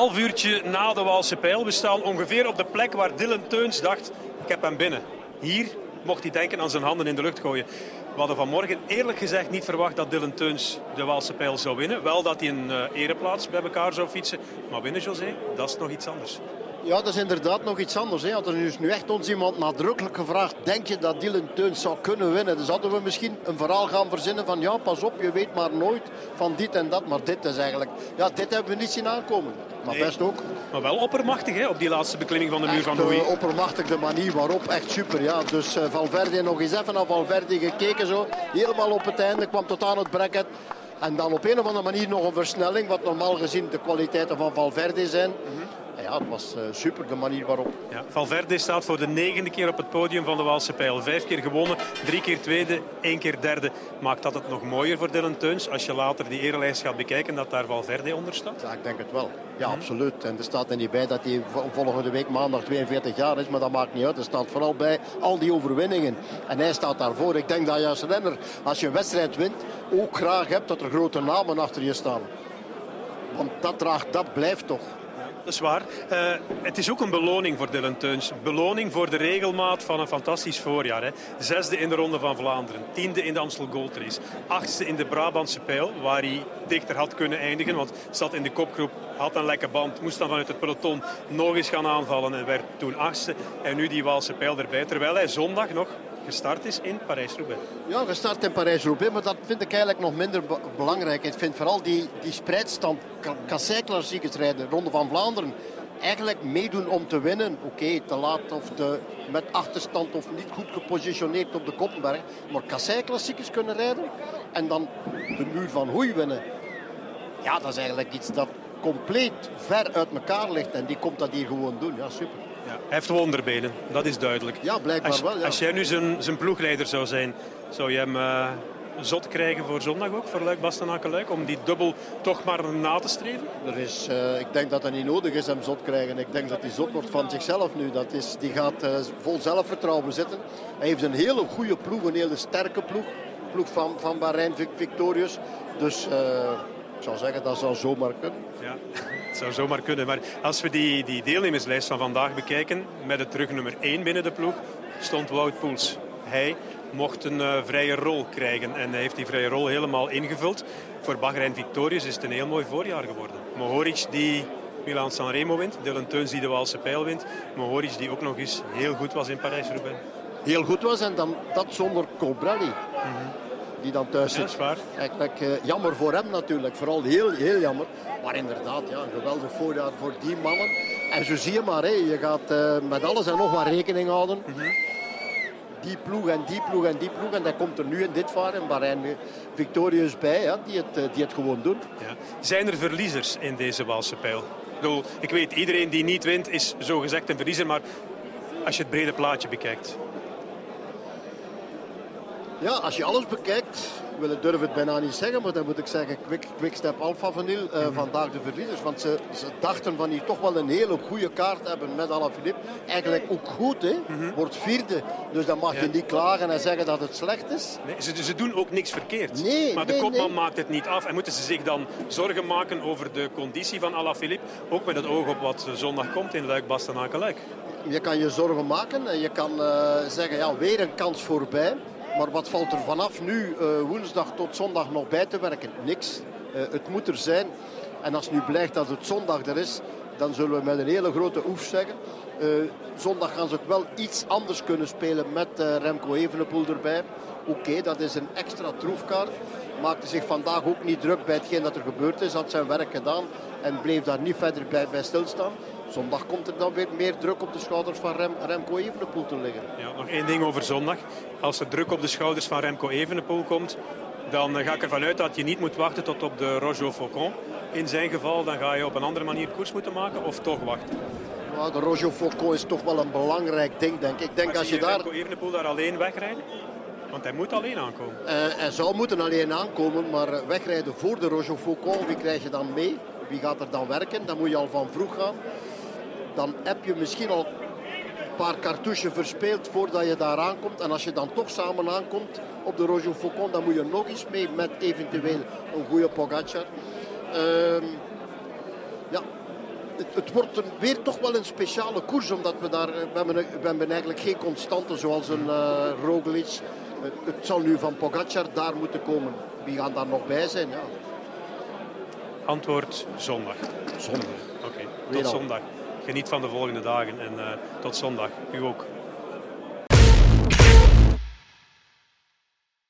half uurtje na de Waalse pijl. We staan ongeveer op de plek waar Dylan Teuns dacht, ik heb hem binnen. Hier mocht hij denken aan zijn handen in de lucht gooien. We hadden vanmorgen eerlijk gezegd niet verwacht dat Dylan Teuns de Waalse pijl zou winnen. Wel dat hij een uh, ereplaats bij elkaar zou fietsen. Maar winnen, José, dat is nog iets anders. Ja, dat is inderdaad nog iets anders. Hè. Had er nu echt ons iemand nadrukkelijk gevraagd, denk je dat Dylan Teuns zou kunnen winnen? Dus hadden we misschien een verhaal gaan verzinnen van, ja, pas op, je weet maar nooit van dit en dat. Maar dit is eigenlijk, ja, dit hebben we niet zien aankomen. Maar best ook. Maar wel oppermachtig hè, op die laatste beklimming van de muur van Hoei. Uh, oppermachtig de manier waarop, echt super. Ja. Dus uh, Valverde nog eens even naar Valverde gekeken zo. Helemaal op het einde, kwam tot aan het bracket. En dan op een of andere manier nog een versnelling, wat normaal gezien de kwaliteiten van Valverde zijn. Mm -hmm ja, het was uh, super de manier waarop. Ja, Valverde staat voor de negende keer op het podium van de Waalse Pijl. Vijf keer gewonnen, drie keer tweede, één keer derde. Maakt dat het nog mooier voor Dylan Teuns als je later die erelijst gaat bekijken dat daar Valverde onder staat? Ja, ik denk het wel. Ja, mm. absoluut. En er staat er niet bij dat hij volgende week maandag 42 jaar is, maar dat maakt niet uit. Er staat vooral bij al die overwinningen. En hij staat daarvoor. Ik denk dat je als renner, als je een wedstrijd wint, ook graag hebt dat er grote namen achter je staan. Want dat, draagt, dat blijft toch. Dat is waar. Uh, het is ook een beloning voor Dylan Teuns. Beloning voor de regelmaat van een fantastisch voorjaar. Hè. Zesde in de Ronde van Vlaanderen. Tiende in de Amstel Gold Race. Achtste in de Brabantse Pijl, waar hij dichter had kunnen eindigen. Want zat in de kopgroep, had een lekke band. Moest dan vanuit het peloton nog eens gaan aanvallen en werd toen achtste. En nu die Waalse Pijl erbij. Terwijl hij zondag nog gestart is in Parijs-Roubaix. Ja, gestart in Parijs-Roubaix, maar dat vind ik eigenlijk nog minder belangrijk. Ik vind vooral die, die spreidstand, kassei-klassiekers rijden, Ronde van Vlaanderen, eigenlijk meedoen om te winnen. Oké, te laat of te, met achterstand of niet goed gepositioneerd op de Koppenberg. Maar kassei-klassiekers kunnen rijden en dan de muur van Hoei winnen. Ja, dat is eigenlijk iets dat compleet ver uit elkaar ligt. En die komt dat hier gewoon doen. Ja, super. Ja, hij heeft wonderbenen, dat is duidelijk. Ja, blijkbaar als, wel. Ja. Als jij nu zijn, zijn ploegleider zou zijn, zou je hem uh, zot krijgen voor zondag ook, voor Luik Bastenaken om die dubbel toch maar na te streven? Er is, uh, ik denk dat dat niet nodig is hem zot krijgen. Ik denk dat hij zot wordt van zichzelf nu. Dat is, die gaat uh, vol zelfvertrouwen zitten. Hij heeft een hele goede ploeg, een hele sterke ploeg. Ploeg van, van Bahrein Victorious. Dus ik zou zeggen, dat zou zomaar kunnen. Ja, het zou zomaar kunnen. Maar als we die, die deelnemerslijst van vandaag bekijken, met het terug nummer 1 binnen de ploeg, stond Wout Poels. Hij mocht een uh, vrije rol krijgen en hij heeft die vrije rol helemaal ingevuld. Voor Bahrein Victorious is het een heel mooi voorjaar geworden. Mohoric die Milan Sanremo wint, Dylan Teuns die de Waalse pijl wint. Mohoric die ook nog eens heel goed was in Parijs-Roubaix. Heel goed was en dan dat zonder Cobrelli. Mm -hmm die dan thuis zit. Ja, Eigenlijk uh, jammer voor hem natuurlijk, vooral heel, heel jammer. Maar inderdaad, ja, een geweldig voorjaar voor die mannen. En zo zie je maar, hè, je gaat uh, met alles en nog wat rekening houden. Mm -hmm. Die ploeg en die ploeg en die ploeg. En dat komt er nu in dit vaar in Bahrein Victorious bij, ja, die, het, uh, die het gewoon doen. Ja. Zijn er verliezers in deze Waalse pijl? Ik, bedoel, ik weet, iedereen die niet wint is zogezegd een verliezer. Maar als je het brede plaatje bekijkt, ja, als je alles bekijkt, wil ik durf het bijna niet zeggen, maar dan moet ik zeggen Quick, Quickstep Alpha Vanille uh, mm vandaag de verliezers. Want ze, ze, dachten van hier toch wel een hele goede kaart hebben met Alaphilippe. Eigenlijk ook goed, hè. Mm -hmm. wordt vierde. Dus dan mag ja. je niet klagen en zeggen dat het slecht is. Nee, ze, ze doen ook niks verkeerd. Nee, maar de nee, kopman nee. maakt het niet af. En moeten ze zich dan zorgen maken over de conditie van Alaphilippe? Ook met het oog op wat zondag komt in Luik-Bastenaken-Luik. Je kan je zorgen maken en je kan uh, zeggen, ja, weer een kans voorbij. Maar wat valt er vanaf nu uh, woensdag tot zondag nog bij te werken? Niks. Uh, het moet er zijn. En als nu blijkt dat het zondag er is, dan zullen we met een hele grote oef zeggen. Uh, zondag gaan ze het wel iets anders kunnen spelen met Remco Evenepoel erbij. Oké, dat is een extra troefkaart. Maakte zich vandaag ook niet druk bij hetgeen dat er gebeurd is. Had zijn werk gedaan en bleef daar niet verder bij, bij stilstaan. Zondag komt er dan weer meer druk op de schouders van Rem, Remco Evenepoel te liggen. Ja, nog één ding over zondag. Als er druk op de schouders van Remco Evenepoel komt, dan ga ik ervan uit dat je niet moet wachten tot op de Roger Faucon. In zijn geval dan ga je op een andere manier koers moeten maken of toch wachten. Ja, de Roger Faucon is toch wel een belangrijk ding, denk ik. ik denk als je, je daar... Remco Evenepoel daar alleen wegrijden? Want hij moet alleen aankomen. Uh, hij zou moeten alleen aankomen, maar wegrijden voor de Roger Faucon, wie krijg je dan mee? Wie gaat er dan werken? Dan moet je al van vroeg gaan dan heb je misschien al een paar cartouches verspeeld voordat je daar aankomt. En als je dan toch samen aankomt op de Roger Faucon, dan moet je nog eens mee met eventueel een goede Pogacar. Um, ja, het, het, wordt een, weer toch wel een speciale koers, omdat we daar, we hebben, we hebben eigenlijk geen constante zoals een uh, Roglic. Het, het, zal nu van Pogacar daar moeten komen. Wie gaan daar nog bij zijn? Ja. Antwoord zondag. Zondag. Oké, okay. tot zondag. Geniet van de volgende dagen en uh, tot zondag. U ook.